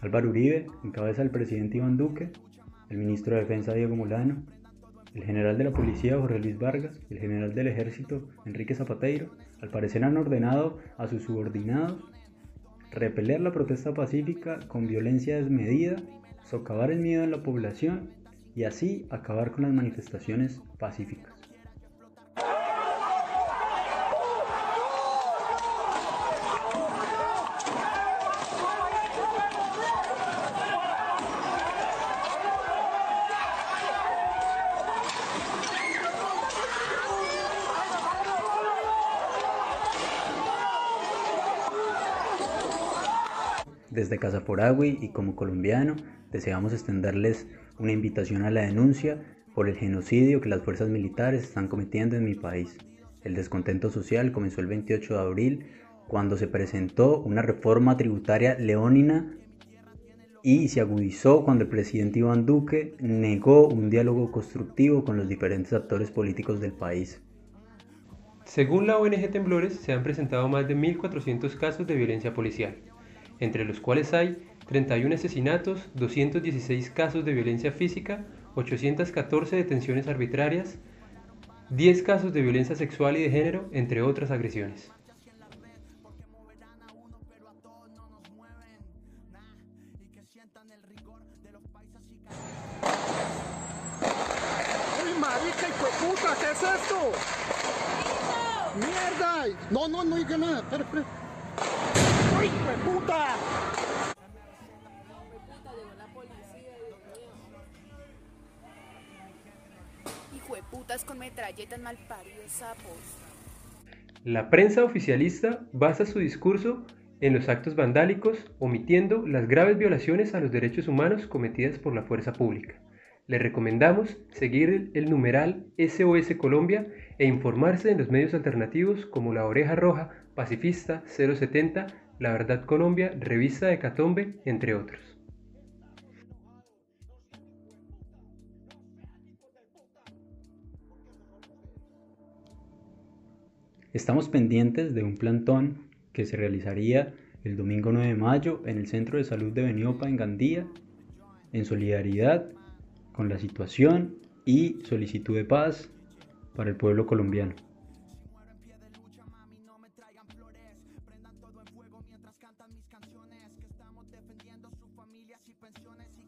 Álvaro Uribe, en cabeza del presidente Iván Duque, el ministro de Defensa Diego Molano, el general de la policía Jorge Luis Vargas y el general del ejército Enrique Zapateiro, al parecer han ordenado a sus subordinados repeler la protesta pacífica con violencia desmedida, socavar el miedo en la población y así acabar con las manifestaciones pacíficas. Desde Casa Poragui y como colombiano deseamos extenderles una invitación a la denuncia por el genocidio que las fuerzas militares están cometiendo en mi país. El descontento social comenzó el 28 de abril cuando se presentó una reforma tributaria leonina y se agudizó cuando el presidente Iván Duque negó un diálogo constructivo con los diferentes actores políticos del país. Según la ONG Temblores, se han presentado más de 1.400 casos de violencia policial, entre los cuales hay 31 asesinatos, 216 casos de violencia física, 814 detenciones arbitrarias, 10 casos de violencia sexual y de género, entre otras agresiones. ¡Mierda! No, no, no diga nada. Espera, espera. ¡Ay, puta! putas con metralletas malparidos sapos. La prensa oficialista basa su discurso en los actos vandálicos, omitiendo las graves violaciones a los derechos humanos cometidas por la fuerza pública. Le recomendamos seguir el numeral SOS Colombia e informarse en los medios alternativos como La Oreja Roja, Pacifista 070, La Verdad Colombia, Revista de Catombe, entre otros. Estamos pendientes de un plantón que se realizaría el domingo 9 de mayo en el Centro de Salud de Beniopa en Gandía, en solidaridad con la situación y solicitud de paz para el pueblo colombiano. todo en fuego mientras cantan mis canciones. Que estamos defendiendo sus familias y pensiones y que